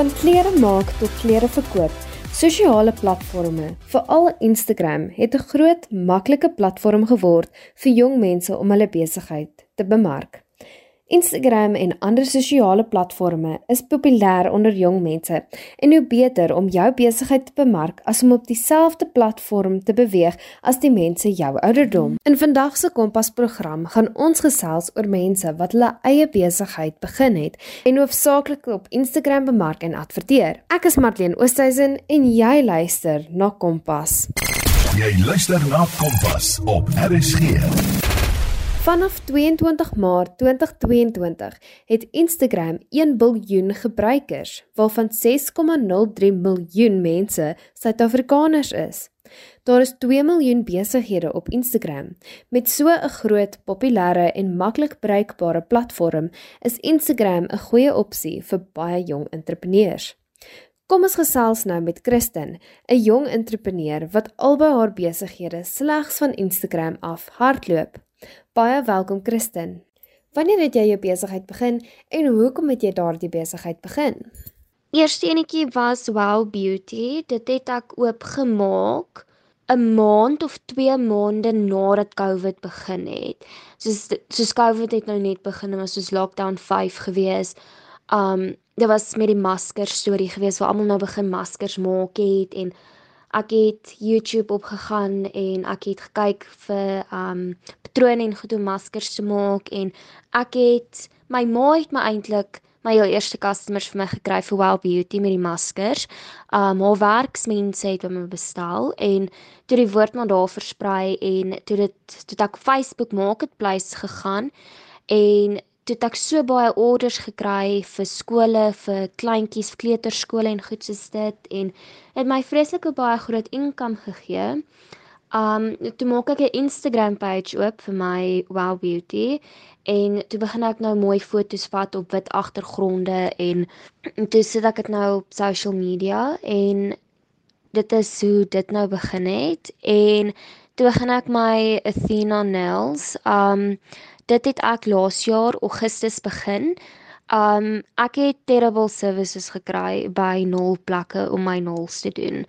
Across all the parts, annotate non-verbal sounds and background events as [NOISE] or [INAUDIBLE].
Van klere maak tot klere verkoop, sosiale platforms, veral Instagram, het 'n groot, maklike platform geword vir jong mense om hulle besigheid te bemark. Instagram en ander sosiale platforms is populêr onder jong mense en hoe beter om jou besigheid te bemark as om op dieselfde platform te beweeg as die mense jou ouderdom. In vandag se Kompas program gaan ons gesels oor mense wat hulle eie besigheid begin het en hoofsaaklik op Instagram bemark en adverteer. Ek is Marlene Oosthuizen en jy luister na Kompas. Jy luister na Kompas op RSG. Vanaf 22 Maart 2022 het Instagram 1 biljoen gebruikers, waarvan 6,03 miljoen mense Suid-Afrikaners is. Daar is 2 miljoen besighede op Instagram. Met so 'n groot, populêre en maklik bruikbare platform is Instagram 'n goeie opsie vir baie jong entrepreneurs. Kom ons gesels nou met Kristen, 'n jong entrepreneur wat albei haar besighede slegs van Instagram af hardloop. Baie welkom Kristen. Wanneer het jy jou besigheid begin en hoekom het jy daardie besigheid begin? Eerste enetjie was Wow Beauty. Dit het ek oopgemaak 'n maand of 2 maande nadat COVID begin het. Soos soos COVID het nou net begin, maar soos lockdown 5 gewees. Um dit was met die masker storie gewees waar almal nou begin maskers maak het en ek het YouTube opgegaan en ek het gekyk vir um patrone en goed om maskers te maak en ek het my ma het my eintlik my heel eerste customers vir my gekry vir Well Beauty met die maskers. Um haar werksmense het by my bestel en toe die woord maar daar versprei en toe dit toe ek Facebook Marketplace gegaan en toe ek so baie orders gekry vir skole, vir kleintjies, vir kleuterskole en goed soos dit en het my vreeslike baie groot inkom gegee. Um toe maak ek 'n Instagram page oop vir my Wow Beauty en toe begin ek nou mooi foto's vat op wit agtergronde en, en [CLEARS THROAT] toe sit ek dit nou op social media en dit is hoe dit nou begin het en toe begin ek my Athena nails um dit het ek laas jaar Augustus begin. Um ek het terrible services gekry by nul plekke om my nails te doen.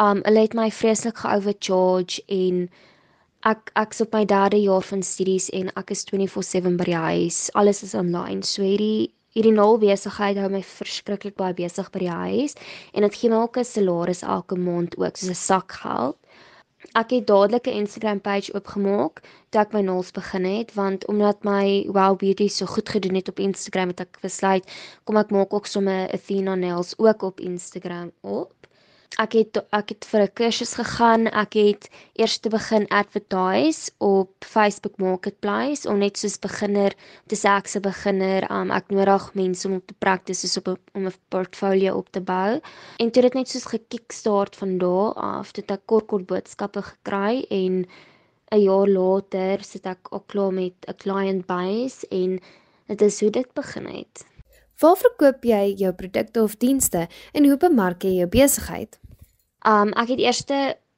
Um hulle het my vreeslik geovercharge en ek ek's op my derde jaar van studies en ek is 24/7 by die huis. Alles is online. So hierdie hierdie nul besigheid hou my verskriklik baie besig by die huis en dit gee my ook 'n salaris elke maand ook soos 'n sak geld ek het dadelik 'n Instagram page oopgemaak toe ek my nails begin het want omdat my Wow Beauty so goed gedoen het op Instagram het ek besluit kom ek maak ook sommer Athena nails ook op Instagram op ek het ek het vir 'n kursus gegaan. Ek het eers te begin advertise op Facebook Marketplace om net soos beginner te sê ek's 'n beginner. Um ek nodig mense om te praktis soos op om 'n portfolio op te bou. En toe het dit net soos gekickstart van daar af tot ek kort kort boodskappe gekry en 'n jaar later sit ek al klaar met 'n client base en dit is hoe dit begin het. Waar verkoop jy jou produkte of dienste en hoe bemark jy jou besigheid? Um ek het eers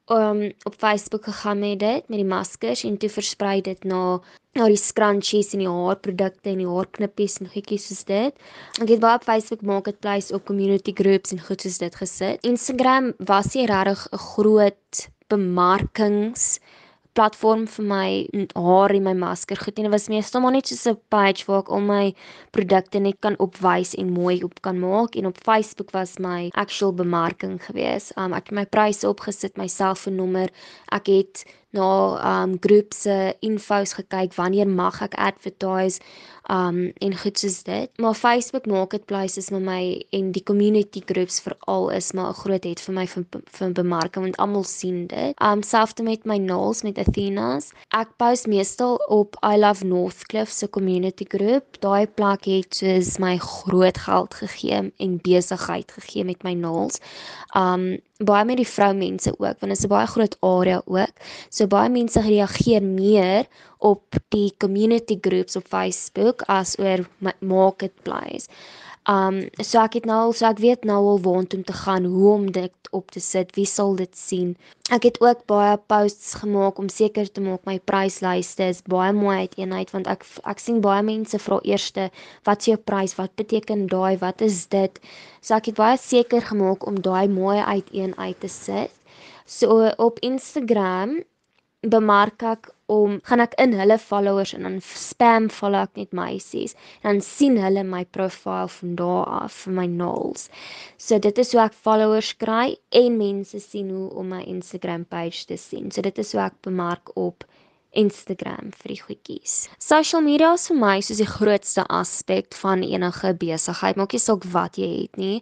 um op Facebook gegaan met dit met die maskers en toe versprei dit na na die scrunchies en die haarprodukte en die haarknippies en goedjies soos dit. Ek het baie op Facebook Marketplace op community groups en goed soos dit gesit. Instagram was nie regtig 'n groot bemarkings platform vir my haar en my masker goed en dit was meestal maar net so 'n page waar ek al my produkte net kan opwys en mooi op kan maak en op Facebook was my actual bemarking gewees. Um ek het my pryse opgesit, my selfoonnommer. Ek het na um groep se infos gekyk wanneer mag ek advertise um en goed soos dit. Maar Facebook Marketplace is met my en die community groups veral is maar 'n groot het vir my vir, vir bemarking want almal sien dit. Um selfs met my nails met Athena's. Ek post meestal op I Love Northcliffe se community group. Daai plek het soos my groot geld gegee en besigheid gegee met my nails. Um baie met die vroumense ook want dit is 'n baie groot area ook. So baie mense reageer meer op die community groups op Facebook as oor marketplace. Um so ek het nou al so ek weet nou al waar om te gaan, hoe om dit op te sit, wie sal dit sien. Ek het ook baie posts gemaak om seker te maak my pryslyste is baie mooi uiteenheid want ek ek sien baie mense vra eerste wat is jou prys? Wat beteken daai? Wat is dit? So ek het baie seker gemaak om daai mooi uiteen uit te sit. So op Instagram bemark ek om gaan ek in hulle followers en dan spam follow ek net meisies dan sien hulle my profiel van daar af vir my nulls. So dit is hoe ek followers kry en mense sien hoe om my Instagram page te sien. So dit is hoe ek bemark op Instagram vir die goedjies. Social media is vir my soos die grootste aspek van enige besigheid. Maak nie saak wat jy het nie.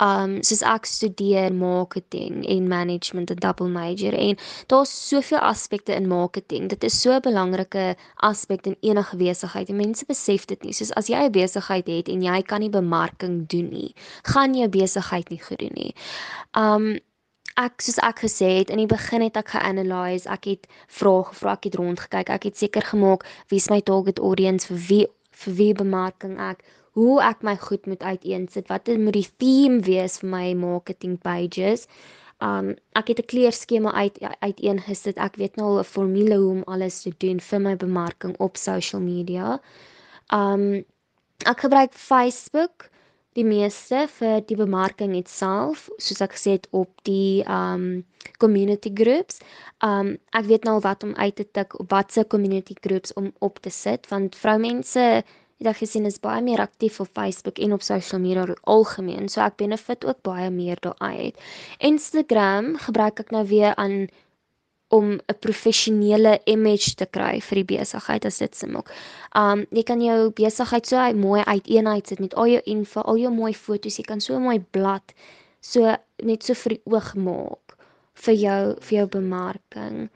Um soos ek studeer marketing en management 'n double major en daar's soveel aspekte in marketing. Dit is so 'n belangrike aspek in enige besigheid. En mense besef dit nie. Soos as jy 'n besigheid het en jy kan nie bemarking doen nie, gaan jou besigheid nie goed doen nie. Um ek soos ek gesê het in die begin het ek geanalyse, ek het vrae gevra, ek het rondgekyk, ek het seker gemaak wie is my target audience vir wie vir wie bemarking ek, hoe ek my goed moet uiteensit, wat moet die theme wees vir my marketing pages. Um ek het 'n kleurskema uit uiteengesit. Ek weet nou al 'n formule hoe om alles te doen vir my bemarking op social media. Um ek gebruik Facebook die meeste vir die bemarking itself, soos ek gesê het op die um community groups. Um ek weet nou wat om uit te tik op watse community groups om op te sit want vroumense het ek gesien is baie meer aktief op Facebook en op social media algemeen. So ek benefit ook baie meer daaruit. Instagram gebruik ek nou weer aan om 'n professionele image te kry vir die besigheid as dit sim ook. Um jy kan jou besigheid so mooi uiteenheid sit met al jou info, al jou mooi foto's, jy kan so mooi blad so net so vir die oog maak vir jou vir jou bemarking.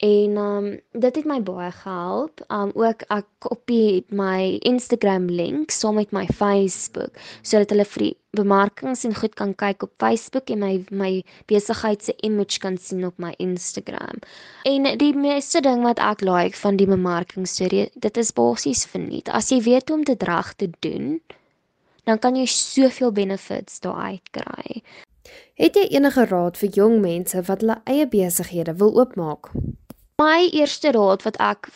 En um dit het my baie gehelp. Um ook ek kopie my Instagram link saam met my Facebook sodat hulle vir die bemarkings en goed kan kyk op Facebook en my my besigheid se image kan sien op my Instagram. En die meeste ding wat ek like van die bemarking storie, dit is basies verniet. As jy weet hoe om dit reg te doen, dan kan jy soveel benefits daaruit kry. Het jy enige raad vir jong mense wat hulle eie besighede wil oopmaak? My eerste raad wat ek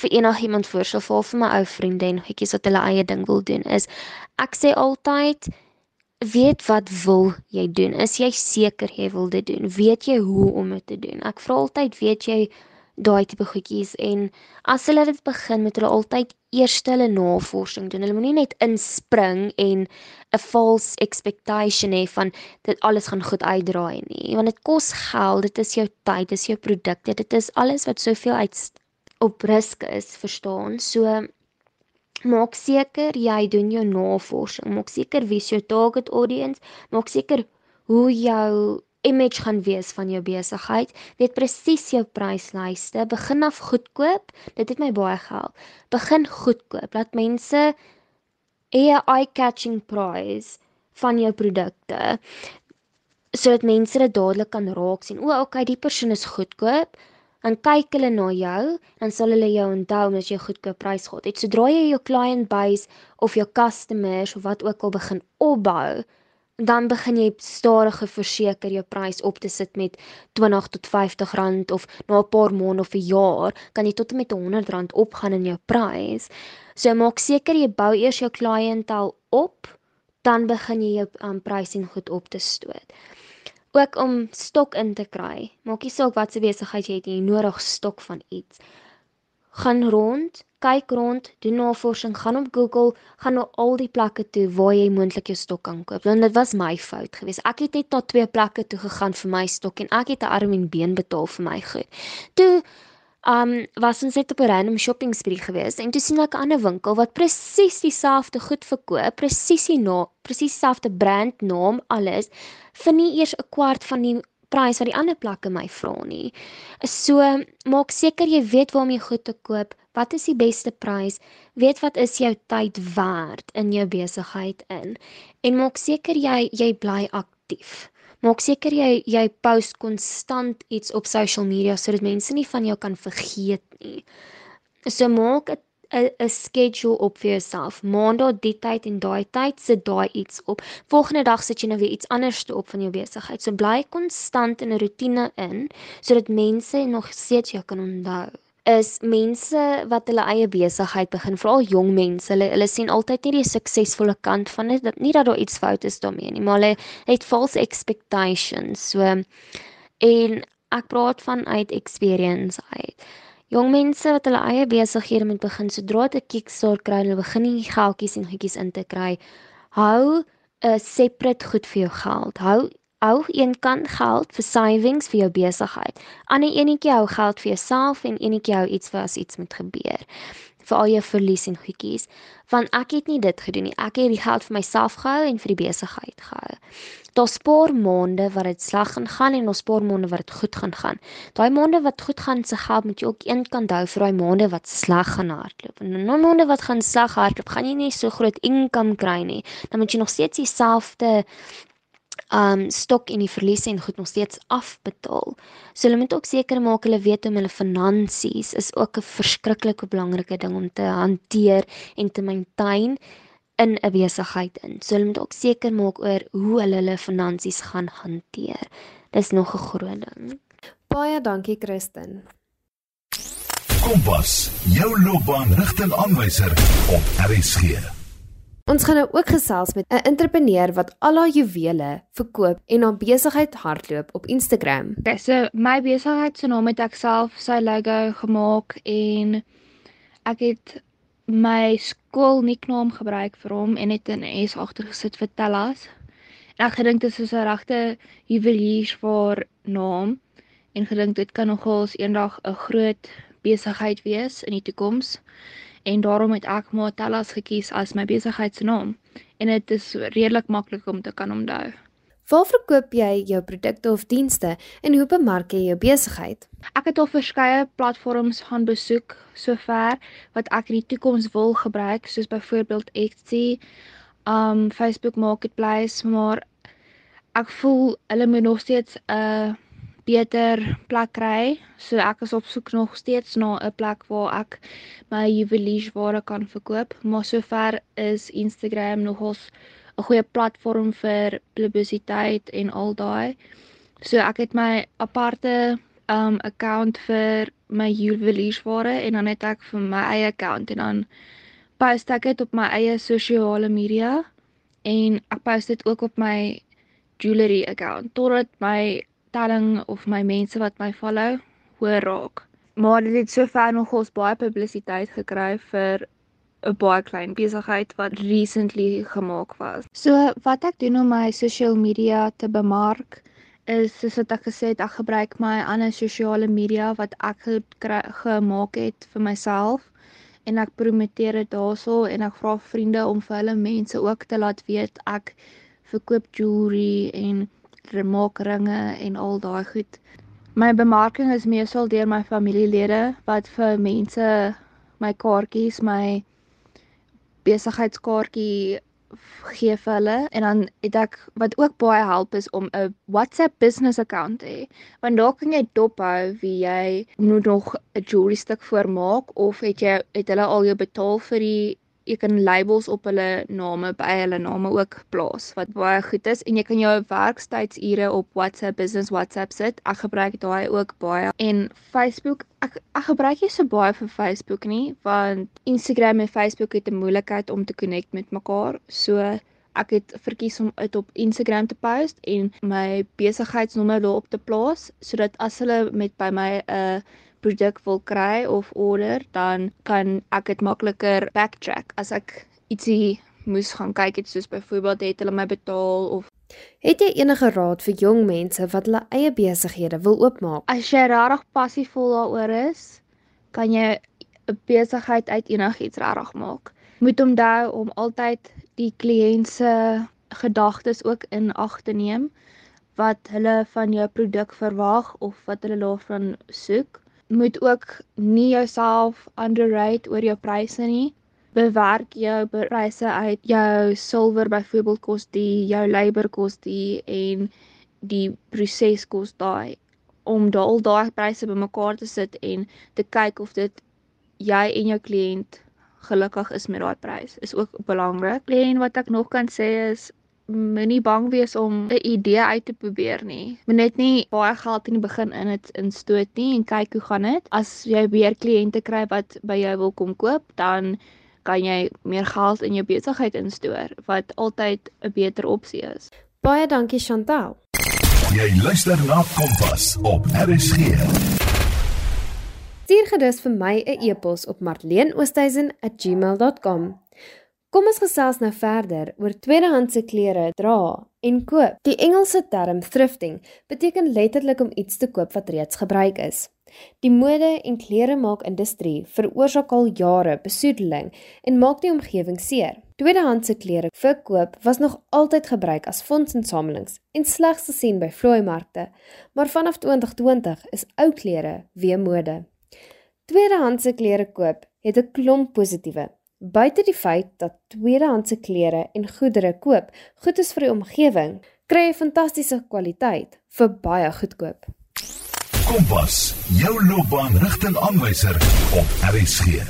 vir enigiemand voorstel vir vir my ou vriende en goedjies wat hulle eie ding wil doen is ek sê altyd weet wat wil jy doen? Is jy seker jy wil dit doen? Weet jy hoe om dit te doen? Ek vra altyd weet jy daai tipe goedjies en as hulle dit begin met hulle altyd eers hulle navorsing doen. Hulle moenie net inspring en 'n false expectation hê van dit alles gaan goed uitdraai nie, want dit kos geld, dit is jou tyd, dit is jou produkte, dit is alles wat soveel uit op risk is, verstaan? So maak seker jy doen jou navorsing, maak seker wie is jou target audience, maak seker hoe jou image gaan wees van jou besigheid. Weet presies jou pryslyste. Begin af goedkoop. Dit het my baie gehelp. Begin goedkoop. Laat mense 'n eye-catching price van jou produkte sodat mense dit dadelik kan raak sien. O, okay, die persoon is goedkoop. Dan kyk hulle na jou, dan sal hulle jou onthou as jy goedkoop prys gehad het. Sodra jy jou client base of jou customers of wat ook al begin opbou, dan begin jy stadiger verseker jou prys op te sit met 20 tot 50 rand of na 'n paar maande of 'n jaar kan jy tot en met 100 rand opgaan in jou prys. So maak seker jy bou eers jou kliëntel op, dan begin jy jou um, pricing goed op te stoot. Ook om stok in te kry. Maak nie saak wat se besigheid jy het, jy nodig stok van iets. Gaan rond, kyk rond, doen navorsing, gaan op Google, gaan na al die plekke toe waar jy moontlik jou stok kan koop. Want dit was my fout geweest. Ek het net na twee plekke toe gegaan vir my stok en ek het 'n arm en been betaal vir my goed. Toe um was ons net op 'n random shopping spree geweest en toe sien ek 'n ander winkel wat presies dieselfde goed verkoop, presies die naam, presies dieselfde brand naam, alles vir nie eers 'n kwart van die prys wat die ander plekke my vra nie. So maak seker jy weet waar om jou goed te koop wat is die beste prys? Weet wat is jou tyd werd in jou besigheid in? En maak seker jy jy bly aktief. Maak seker jy jy post konstant iets op social media sodat mense nie van jou kan vergeet nie. So maak 'n 'n schedule op vir jouself. Maandag die tyd en daai tyd sit daai iets op. Volgende dag sit jy nou weer iets anders op van jou besigheid. So bly konstant in 'n rotine in sodat mense nog steeds jou kan onthou is mense wat hulle eie besigheid begin, veral jong mense. Hulle hulle sien altyd nie die suksesvolle kant van dit. Nie dat daar iets fout is daarmee nie, maar hulle het false expectations. So en ek praat van uit experience uit. Jong mense wat hulle eie besighede moet begin, sodra dit 'n kickstart kry, hulle begin nie geldjies en goedjies in te kry. Hou 'n separate goed vir jou geld. Hou hou een kant geld vir savings vir jou besigheid. Ander enetjie hou geld vir jouself en enetjie hou iets vir as iets moet gebeur. Vir al jou verlies en goedjies. Want ek het nie dit gedoen nie. Ek het die geld vir myself gehou en vir die besigheid gehou. Daar's paar maande wat dit sleg gaan gaan en ons paar maande wat dit goed gaan gaan. Daai maande wat goed gaan se geld moet jy ook een kant hou vir daai maande wat sleg gaan hardloop. En nou maande wat gaan sleg hardloop, gaan jy nie so groot inkom kry nie. Dan moet jy nog steeds dieselfde um stok en die verliese en goed nog steeds afbetaal. So hulle moet ook seker maak hulle weet om hulle finansies is ook 'n verskriklike belangrike ding om te hanteer en te maintain in 'n besigheid in. So hulle moet ook seker maak oor hoe hulle hulle finansies gaan hanteer. Dis nog 'n groot ding. Baie dankie Kristin. Kompas, jou loopbaanrigtingaanwyser op RSG. Ons gaan nou ook gesels met 'n entrepreneur wat al haar juwele verkoop en haar besigheid hardloop op Instagram. Okay, so my besigheid se naam het ek self sy logo gemaak en ek het my skool nickname gebruik vir hom en het 'n S agtergesit vir Tellas. En ek gedink dit is 'n regte juwelierswaar naam en gedink dit kan nogals eendag 'n groot besigheid wees in die toekoms en daarom het ek Matellas gekies as my besigheidsnaam en dit is redelik maklik om te kan onthou. Waar verkoop jy jou produkte of dienste en hoe bemark jy jou besigheid? Ek het al verskeie platforms gaan besoek sover wat ek in die toekoms wil gebruik soos byvoorbeeld Etsy, um Facebook Marketplace, maar ek voel hulle moet nog steeds 'n uh, beter plek kry. So ek is op soek nog steeds na 'n plek waar ek my juweliersware kan verkoop, maar sover is Instagram nogals 'n goeie platform vir publisiteit en al daai. So ek het my aparte um account vir my juweliersware en dan het ek vir my eie account en dan post ek dit op my eie sosiale media en ek post dit ook op my jewelry account totdat my telling of my mense wat my follow hoor raak. Maar dit het sover nog ons baie publisiteit gekry vir 'n baie klein besigheid wat recently gemaak was. So wat ek doen om my social media te bemark is soos wat ek gesê het, ek gebruik my ander sosiale media wat ek gemaak het vir myself en ek promoteer dit daarso en ek vra vriende om vir hulle mense ook te laat weet ek verkoop jewelry en maak ringe en al daai goed. My bemarking is meestal deur my familielede wat vir mense my kaartjies, my besigheidskaartjie gee vir hulle en dan het ek wat ook baie help is om 'n WhatsApp business account te hê. Want daar kan jy dophou wie jy moet nog 'n jewelry stuk vir maak of het jy het hulle al jou betaal vir die jy kan labels op hulle name by hulle name ook plaas wat baie goed is en jy kan jou werktydsure op WhatsApp business WhatsApp sit. Ek gebruik daai ook baie en Facebook ek ek gebruik nie so baie vir Facebook nie want Instagram en Facebook het 'n moeilikheid om te connect met mekaar. So ek het verkies om dit op Instagram te post en my besigheidsnommer daarop te plaas sodat as hulle met by my 'n uh, produk wil kry of order, dan kan ek dit makliker backtrack as ek ietsie moes gaan kyk het soos byvoorbeeld het hulle my betaal of Het jy enige raad vir jong mense wat hulle eie besighede wil oopmaak? As jy regtig passievol daaroor is, kan jy 'n besigheid uit enigiets regtig maak. Moet onthou om altyd die kliënt se gedagtes ook in ag te neem wat hulle van jou produk verwag of wat hulle daarvan soek moet ook nie jouself underrate oor jou pryse nie. Bewerk jou pryse uit. Jou silwer byvoorbeeld kos die, jou labor kos die en die proses kos daai om daal daai pryse bymekaar te sit en te kyk of dit jy en jou kliënt gelukkig is met daai prys. Is ook belangrik. En wat ek nog kan sê is moenie bang wees om 'n idee uit te probeer nie. Moet net nie baie geld in die begin in dit instoot nie en kyk hoe gaan dit. As jy weer kliënte kry wat by jou wil kom koop, dan kan jy meer geld in jou besigheid instoor wat altyd 'n beter opsie is. Baie dankie Chantel. Jy luister na Kompas op RSG. Stuur gerus vir my 'n e-pos op marleenoosthuizen@gmail.com. Kom ons gesels nou verder oor tweedehandse klere dra en koop. Die Engelse term thrifting beteken letterlik om iets te koop wat reeds gebruik is. Die mode en kleremaak industrie veroorsaak al jare besoedeling en maak die omgewing seer. Tweedehandse klere verkoop was nog altyd gebruik as fondsinsamelings en slegs te sien by vlooimarkte, maar vanaf 2020 is ou klere weer mode. Tweedehandse klere koop het 'n klomp positiewe Buite die feit dat tweedehandse klere en goedere koop goed is vir die omgewing, kry jy fantastiese kwaliteit vir baie goedkoop. Kompas, jou loopbaanrigtingaanwyser op RSG.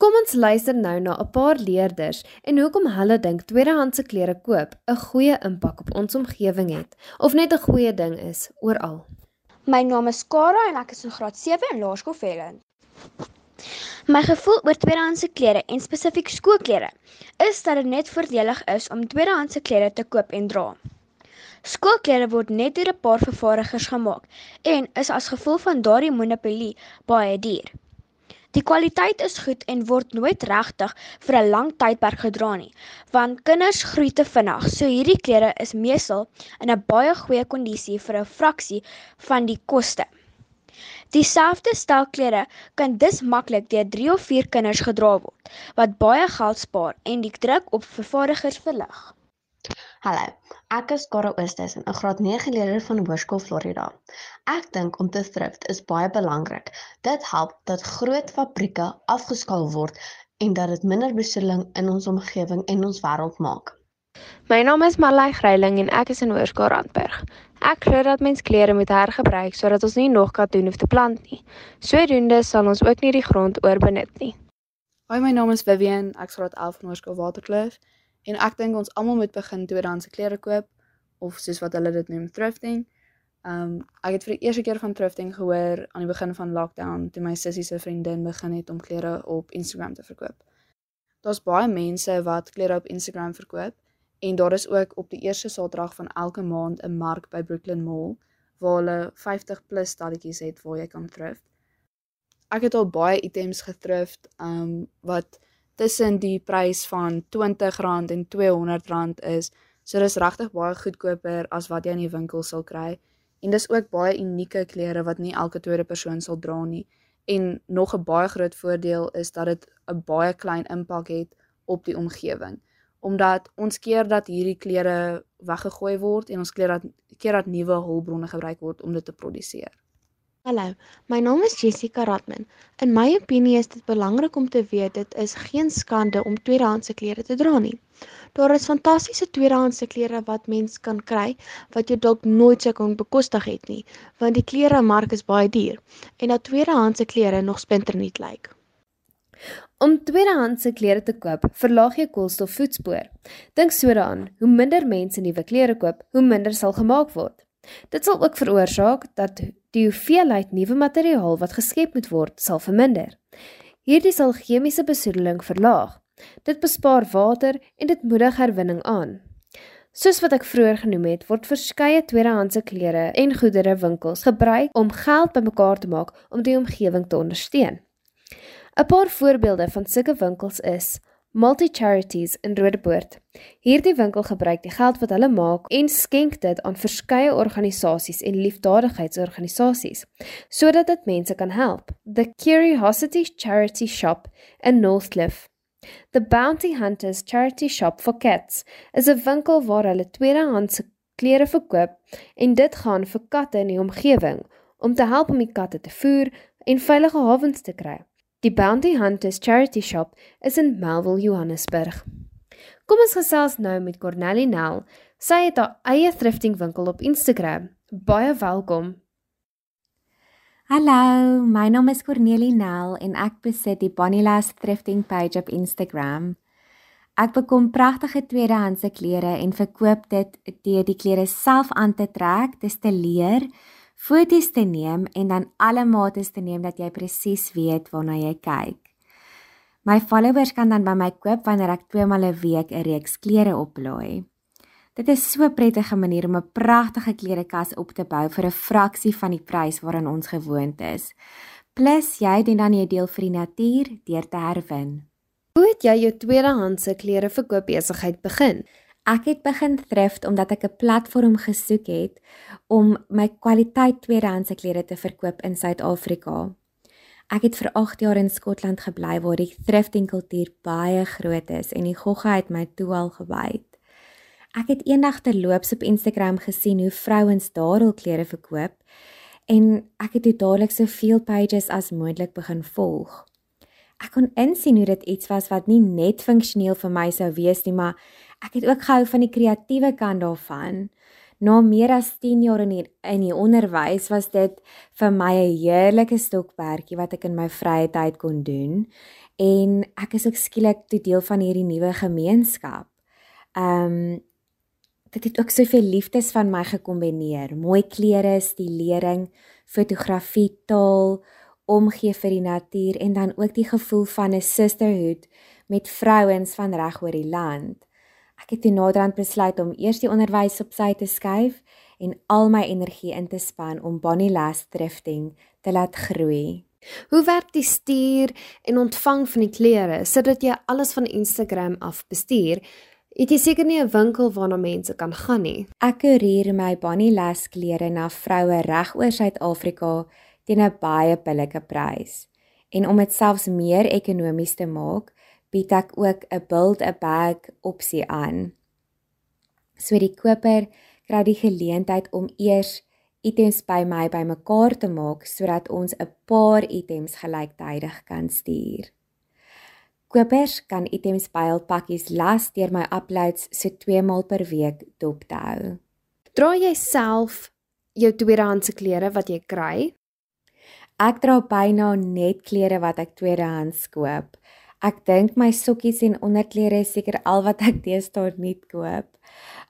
Kom ons luister nou na 'n paar leerders en hoekom hulle dink tweedehandse klere koop 'n goeie impak op ons omgewing het of net 'n goeie ding is oral. My naam is Kara en ek is in graad 7 in Laerskool Velen. My gevoel oor tweedehandse klere en spesifiek skoolklere is dat dit net voordelig is om tweedehandse klere te koop en dra. Skoolklere word net deur 'n paar vervaardigers gemaak en is as gevolg van daardie monopolie baie duur. Die kwaliteit is goed en word nooit regtig vir 'n lang tydperk gedra nie, want kinders groei te vinnig, so hierdie klere is meestal in 'n baie goeie kondisie vir 'n fraksie van die koste. Dieselfde stel klere kan dus maklik deur 3 of 4 kinders gedra word, wat baie geld spaar en die druk op vervaardigers verlig. Hallo, ek is Kara Oosthuizen, 'n graad 9 leerder van Hoërskool Florida. Ek dink om te thrift is baie belangrik. Dit help dat groot fabrieke afgeskaal word en dat dit minder besoedeling in ons omgewing en ons wêreld maak. My naam is Marley Greiling en ek is in Hoërskool Randburg. Ek glo dat mens klere moet hergebruik sodat ons nie nog katoen hoef te plant nie. Sodoende sal ons ook nie die grond oorbenut nie. Hi, my naam is Vivian, ek graad 11 van Hoërskool Waterkloof en ek dink ons almal moet begin tweedehandse klere koop of soos wat hulle dit noem, thrifting. Um ek het vir die eerste keer van thrifting gehoor aan die begin van lockdown toe my sussie se vriendin begin het om klere op Instagram te verkoop. Daar's baie mense wat klere op Instagram verkoop En daar is ook op die eerste Saterdag van elke maand 'n mark by Brooklyn Mall waar hulle 50 plus stalletjies het waar jy kan thrift. Ek het al baie items gethrift um wat tussen die prys van R20 en R200 is. So dis regtig baie goedkoper as wat jy in die winkel sal kry. En dis ook baie unieke klere wat nie elke tweede persoon sal dra nie. En nog 'n baie groot voordeel is dat dit 'n baie klein impak het op die omgewing omdat ons keer dat hierdie klere weggegooi word en ons keer dat keer dat nuwe hulpbronne gebruik word om dit te produseer. Hallo, my naam is Jessica Ratman. In my opinie is dit belangrik om te weet dit is geen skande om tweedehandse klere te dra nie. Daar is fantastiese tweedehandse klere wat mens kan kry wat jy dalk nooit sou kon bekostig het nie, want die klere mark is baie duur en dat tweedehandse klere nog splinternuut lyk. Om tweedehandse klere te koop, verlaag jy koolstofvoetspoor. Dink so daaraan, hoe minder mense nuwe klere koop, hoe minder sal gemaak word. Dit sal ook veroorsaak dat die hoeveelheid nuwe materiaal wat geskep moet word, sal verminder. Hierdie sal chemiese besoedeling verlaag. Dit bespaar water en dit moedig herwinning aan. Soos wat ek vroeër genoem het, word verskeie tweedehandse klere en goedere winkels gebruik om geld bymekaar te maak om die omgewing te ondersteun. 'n Paar voorbeelde van sulke winkels is Multi Charities in Rodepoort. Hierdie winkel gebruik die geld wat hulle maak en skenk dit aan verskeie organisasies en liefdadigheidsorganisasies sodat dit mense kan help. The Curiosity Charity Shop in Northcliffe. The Bounty Hunters Charity Shop for Cats is 'n winkel waar hulle tweedehandse klere verkoop en dit gaan vir katte in die omgewing om te help om die katte te voer en veilige hawens te kry. Die Bounty Hunters Charity Shop is in Melville, Johannesburg. Kom ons gesels nou met Cornelie Nel. Sy het haar eie thrifting winkel op Instagram. Baie welkom. Hallo, my naam is Cornelie Nel en ek besit die Bonnielas Thrifting page op Instagram. Ek bekom pragtige tweedehandse klere en verkoop dit deur die klere self aan te trek, dis te leer, foto's te neem en dan alle mates te neem dat jy presies weet waarna jy kyk. My followers kan dan by my koop wanneer ek twee maal 'n week 'n reeks klere oplaai. Dit is so 'n prettige manier om 'n pragtige klerekas op te bou vir 'n fraksie van die prys waaraan ons gewoond is. Plus jy doen dan jy deel vir die natuur deur te herwin. Hoe het jy jou tweedehandse klere verkoop besigheid begin? Ek het begin thrift omdat ek 'n platform gesoek het om my kwaliteit tweedehandse klere te verkoop in Suid-Afrika. Ek het vir 8 jaar in Skotland gebly waar die thrifting kultuur baie groot is en die gogga het my toe al gewy. Ek het eendag terloops op Instagram gesien hoe vrouens daar hul klere verkoop en ek het dadelik soveel pages as moontlik begin volg. Ek kon insien hoe dit iets was wat nie net funksioneel vir my sou wees nie, maar ek het ook gehou van die kreatiewe kant daarvan. Na meer as 10 jaar in die, in die onderwys was dit vir my 'n heerlike stokperdjie wat ek in my vrye tyd kon doen en ek is ook skielik deel van hierdie nuwe gemeenskap. Ehm um, dit het ook soveel liefdes van my gekombineer. Mooi klere, stilering, fotografie, taal, omgee vir die natuur en dan ook die gevoel van 'n sisterhood met vrouens van reg oor die land. Ek het toe naderhand besluit om eers die onderwys op sy te skuif en al my energie in te span om Bonnie Lass Thrifting te laat groei. Hoe werk die stuur en ontvang van die klere sodat jy alles van Instagram af bestuur? Het jy seker nie 'n winkel waarna mense kan gaan nie? Ek koerier my Bonnie Lass klere na vroue reg oor Suid-Afrika teen 'n baie billike prys. En om dit selfs meer ekonomies te maak, bied ek ook 'n build a bag opsie aan. So die koper kry die geleentheid om eers items by my bymekaar te maak sodat ons 'n paar items gelyktydig kan stuur. Kopers kan items by hul pakkies las deur my uploads so 2 maal per week dop te hou. Dra jy self jou tweedehandse klere wat jy kry? Ek dra byna net klere wat ek tweedehands koop. Ek dink my sokkies en onderklere is seker al wat ek deesdae nuut koop.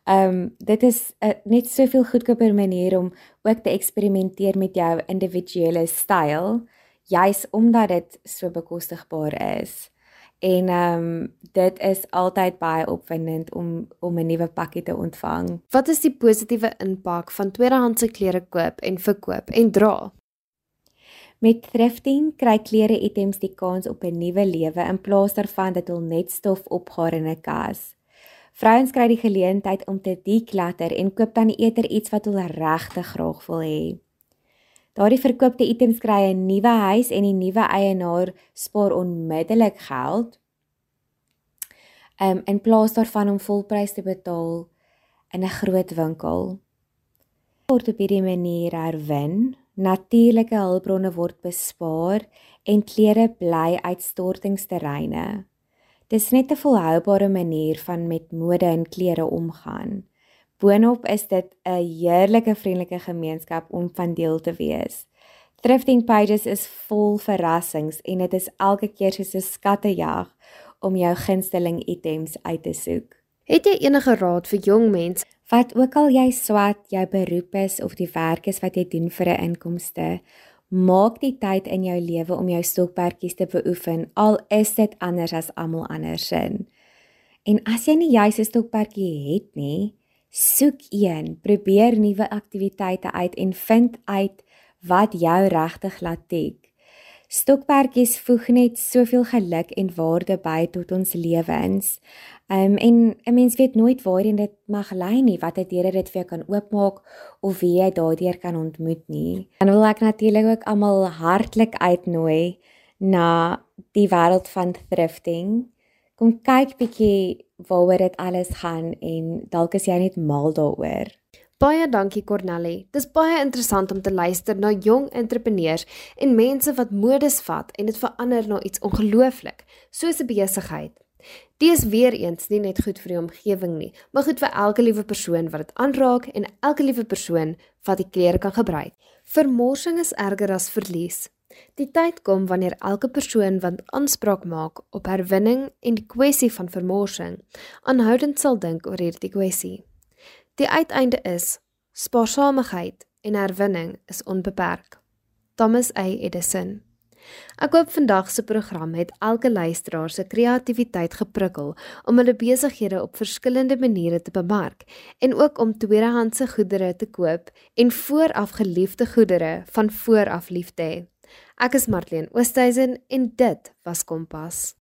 Um dit is 'n net soveel goedkoper manier om ook te eksperimenteer met jou individuele styl, juis omdat dit so bekostigbaar is. En ehm um, dit is altyd baie opwindend om om 'n nuwe pakkie te ontvang. Wat is die positiewe impak van tweedehandse klere koop en verkoop en dra? Met thrifting kry klere items die kans op 'n nuwe lewe in plaas daarvan dat hulle net stof opgaar in 'n kas. Vrouens kry die geleentheid om te declutter en koop dan eerder iets wat hulle regtig graag wil hê. Daardie verkoopte items kry 'n nuwe huis en die nuwe eienaar spaar onmiddellik geld. Um in plaas daarvan om volprys te betaal in 'n groot winkel. Word op hierdie manier herwin, natuurlike hulpbronne word bespaar en klere bly uitstortingsterreine. Dis net 'n volhoubare manier van met mode en klere omgaan. Boonop is dit 'n heerlike vriendelike gemeenskap om van deel te wees. Thrifting pages is vol verrassings en dit is elke keer soos 'n skattejag om jou gunsteling items uit te soek. Het jy enige raad vir jong mense wat ook al jy swat, jou beroep is of die werk is wat jy doen vir 'n inkomste, maak die tyd in jou lewe om jou stokperdjies te beoefen al is dit anders as almal andersin. En as jy nie juis 'n stokperdjie het nie, Soek een, probeer nuwe aktiwiteite uit en vind uit wat jou regtig laat tik. Stokperdjies voeg net soveel geluk en waarde by tot ons lewens. Um en 'n mens weet nooit waarheen dit mag lei nie, wat dit deure dit vir jou kan oopmaak of wie jy daardeur kan ontmoet nie. Dan wil ek natuurlik ook almal hartlik uitnooi na die wêreld van thrifting. Kom kyk bietjie waaroor dit alles gaan en dalk is jy net mal daaroor. Baie dankie Cornelly. Dis baie interessant om te luister na jong entrepreneurs en mense wat modes vat en dit verander na iets ongelooflik, soos 'n besigheid. Dit is weer eens nie net goed vir die omgewing nie, maar goed vir elke liewe persoon wat dit aanraak en elke liewe persoon wat die klere kan gebruik. Vermorsing is erger as verlies. Die tyd kom wanneer elke persoon wat aanspraak maak op herwinning en die kwessie van vermorsing aanhoudend sal dink oor hierdie kwessie. Die uiteinde is spaarsamigheid en herwinning is onbeperk. Thomas A Edison Ek hoop vandag se program het elke luisteraar se kreatiwiteit geprikkel om hulle besighede op verskillende maniere te bemark en ook om tweedehandse goedere te koop en vooraf geliefde goedere van vooraf lief te hê. Ek is Marlene Oosthuizen en dit was Kompas.